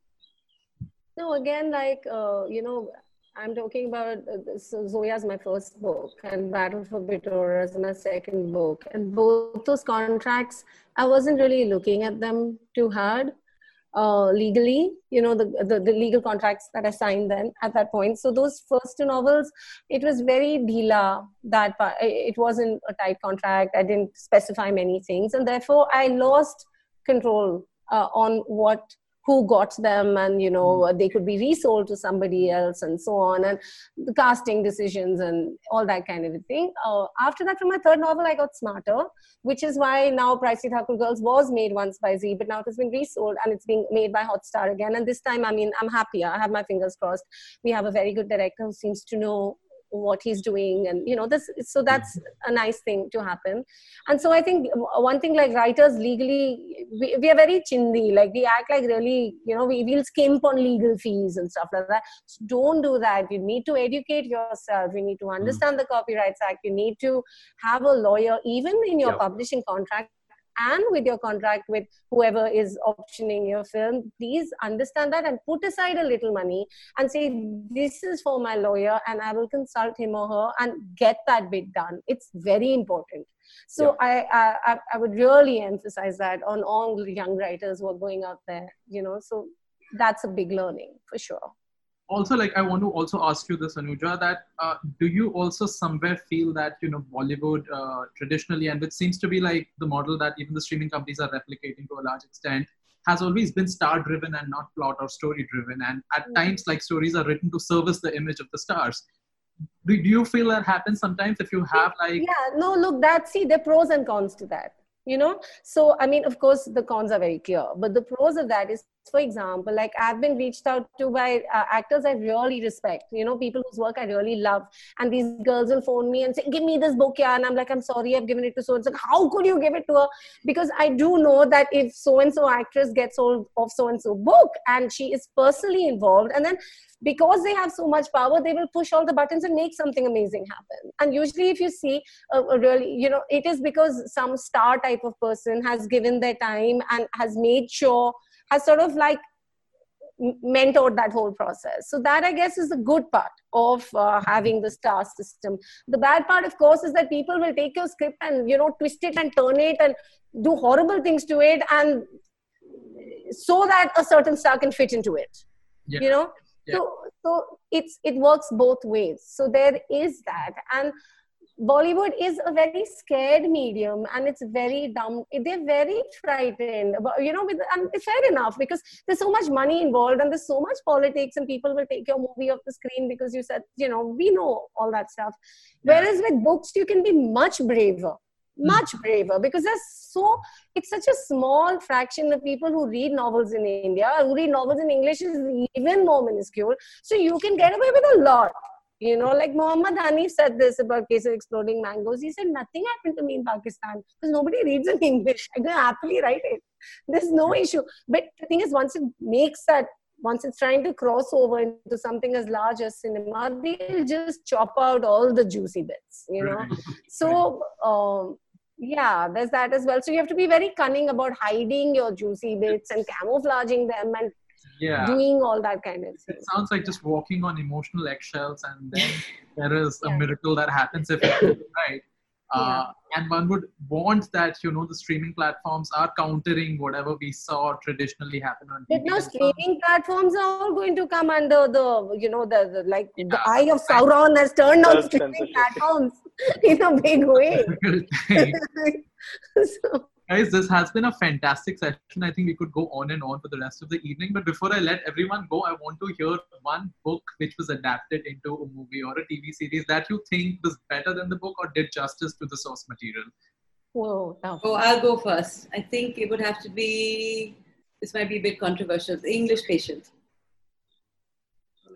No, again, like, uh, you know, I'm talking about uh, so Zoya's my first book and Battle for Bittora is my second book. And both those contracts, I wasn't really looking at them too hard uh, legally, you know, the, the, the, legal contracts that I signed then at that point. So those first two novels, it was very dila that it wasn't a tight contract. I didn't specify many things. And therefore I lost control uh, on what who got them and you know hmm. they could be resold to somebody else and so on and the casting decisions and all that kind of a thing. Uh, after that from my third novel i got smarter which is why now pricey thakur girls was made once by zee but now it has been resold and it's being made by hotstar again. And this time i mean i'm happier. I have my fingers crossed. We have a very good director who seems to know what he's doing and you know this so that's mm-hmm. a nice thing to happen and so i think one thing like writers legally we, we are very chindi like we act like really you know we will skimp on legal fees and stuff like that so don't do that you need to educate yourself you need to mm-hmm. understand mm. the copyrights act you need to have a lawyer even in your yep. publishing contract and with your contract with whoever is optioning your film please understand that and put aside a little money and say this is for my lawyer and i will consult him or her and get that bit done. It's very important. So yeah. I, I i would really emphasize that on all young writers who are going out there you know so that's a big learning for sure also like i want to also ask you this anuja that uh, do you also somewhere feel that you know bollywood uh, traditionally and which seems to be like the model that even the streaming companies are replicating to a large extent has always been star driven and not plot or story driven and at mm-hmm. times like stories are written to service the image of the stars. Do, do you feel that happens sometimes if you have like yeah no look that see the pros and cons to that you know? So i mean of course the cons are very clear but the pros of that is for example like i've been reached out to by uh, actors i really respect you know people whose work i really love. And these girls will phone me and say give me this book yeah. And i'm like i'm sorry i've given it to so and so how could you give it to her? Because i do know that if so and so actress gets hold of so and so book and she is personally involved and then because they have so much power they will push all the buttons and make something amazing happen. And usually if you see a, a really you know it is because some star type of person has given their time and has made sure has sort of like mentored that whole process. So that i guess is the good part of uh, having the star system. The bad part of course is that people will take your script and you know twist it and turn it and do horrible things to it and so that a certain star can fit into it yeah. you know? Yeah. so so it's it works both ways. So there is that. And Bollywood is a very scared medium and it's very dumb. They're very frightened. But, you know, with, and fair enough because there's so much money involved and there's so much politics and people will take your movie off the screen because you said, you know, we know all that stuff. Yeah. Whereas with books, you can be much braver hmm. much braver because there's so it's such a small fraction of people who read novels in india who read novels in english is even more minuscule so you can get away with a lot you know, like Muhammad Hanif said this about case of exploding mangoes. He said nothing happened to me in Pakistan because nobody reads in English. I can happily write it. There's no issue. But the thing is, once it makes that, once it's trying to cross over into something as large as cinema, they'll just chop out all the juicy bits. You know, so. Um, yeah there's that as well so you have to be very cunning about hiding your juicy bits and camouflaging them and yeah. doing all that kind of thing. It sounds like just walking on emotional eggshells, and then there is a miracle that happens if it's right. Uh, yeah. and one would want that you know the streaming platforms are countering whatever we saw traditionally happen on But no, streaming platforms are all going to come under the you know the, the like yeah. the eye of Sauron has turned on streaming platforms in a big way. so, Guys, this has been a fantastic session. I think we could go on and on for the rest of the evening. But before I let everyone go, I want to hear one book which was adapted into a movie or a TV series that you think was better than the book or did justice to the source material. Whoa. Oh, I'll go first. I think it would have to be, this might be a bit controversial, The English Patient.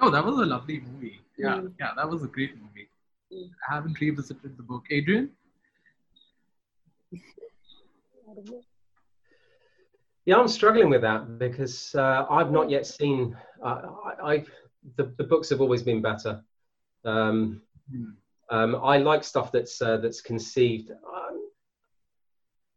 Oh, that was a lovely movie. Yeah, mm. yeah, that was a great movie. Mm. I haven't revisited the book. Adrian? Yeah, I'm struggling with that because uh, I've not yet seen. Uh, I, have the, the books have always been better. Um, mm. um, I like stuff that's uh, that's conceived. Um,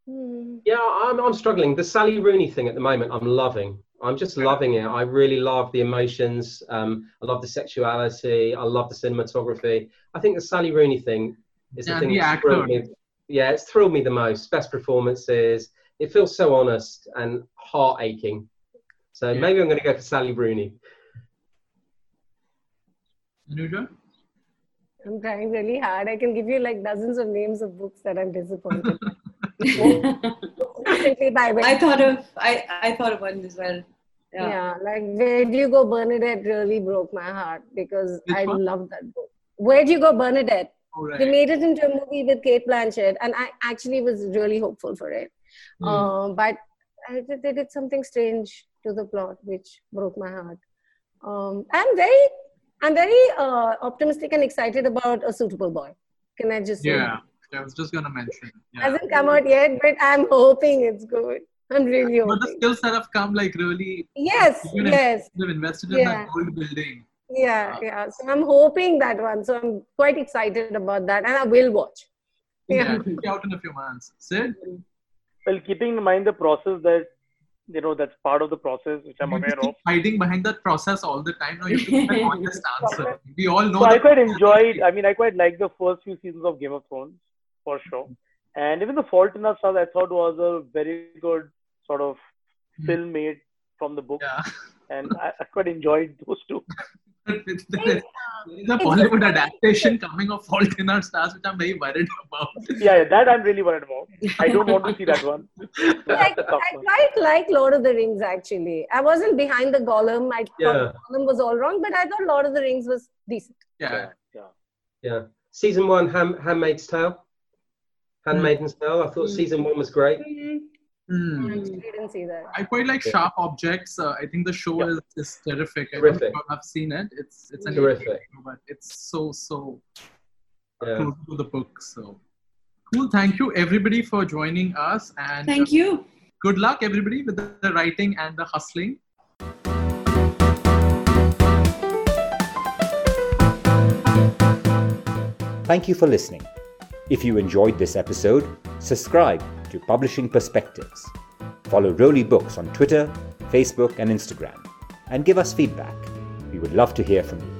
mm. Yeah, I'm, I'm struggling. The Sally Rooney thing at the moment, I'm loving. I'm just loving it. I really love the emotions. Um, I love the sexuality. I love the cinematography. I think the Sally Rooney thing is yeah, the thing the that's thrilled me yeah, it's thrilled me the most. Best performances. It feels so honest and heart aching. So yeah. maybe I'm going to go for Sally Rooney. Anuja? I'm trying really hard. I can give you like dozens of names of books that I'm disappointed. I thought of I, I thought of one as well. Yeah. yeah. like Where Do You Go Bernadette really broke my heart because Which I one? love that book. Where Do You Go Bernadette? Right. They made it into a movie with Cate Blanchett, and I actually was really hopeful for it. Mm. Um, but they did something strange to the plot, which broke my heart. Um, I'm very, I'm very uh, optimistic and excited about a suitable boy. Can I just? Yeah, I was just gonna mention. Yeah. Hasn't come out yet, but I'm hoping it's good. I'm really hoping. But the skills that have come, like really. Yes. Yes. They've invested in yeah. that old building yeah uh, yeah. So i'm hoping that one. So i'm quite excited about that. And i will watch. Yeah, yeah out in a few months. Sid well keeping in mind the process that you know that's part of the process which i'm aware of. hiding behind that process all the time. Now you have to honest answer. We all know so i quite enjoyed i mean i quite liked the first few seasons of game of thrones for sure. And even the fault in our stars i thought was a very good sort of hmm. film made from the book. Yeah. and I, I quite enjoyed those two there is a Bollywood adaptation coming of Fault in Our Stars, which I'm very worried about. Yeah, yeah, that I'm really worried about. I don't want to see that one. I, I quite like Lord of the Rings actually. I wasn't behind the Gollum. I yeah. thought Gollum was all wrong, but I thought Lord of the Rings was decent. Yeah, yeah, yeah. Season one, Hand, Handmaid's Tale. Handmaid's mm. Tale. I thought mm. season one was great. Mm. Mm. I didn't see that. I quite like Sharp Objects. Uh, I think the show yeah. is, is terrific. terrific. I don't I've seen it. It's it's an terrific, but it's so so yeah. close to the book. So cool. Thank you everybody for joining us and thank you. Uh, good luck everybody with the, the writing and the hustling. Thank you for listening. If you enjoyed this episode, subscribe to Publishing Perspectives. Follow Roli Books on Twitter, Facebook, and Instagram, and give us feedback. We would love to hear from you.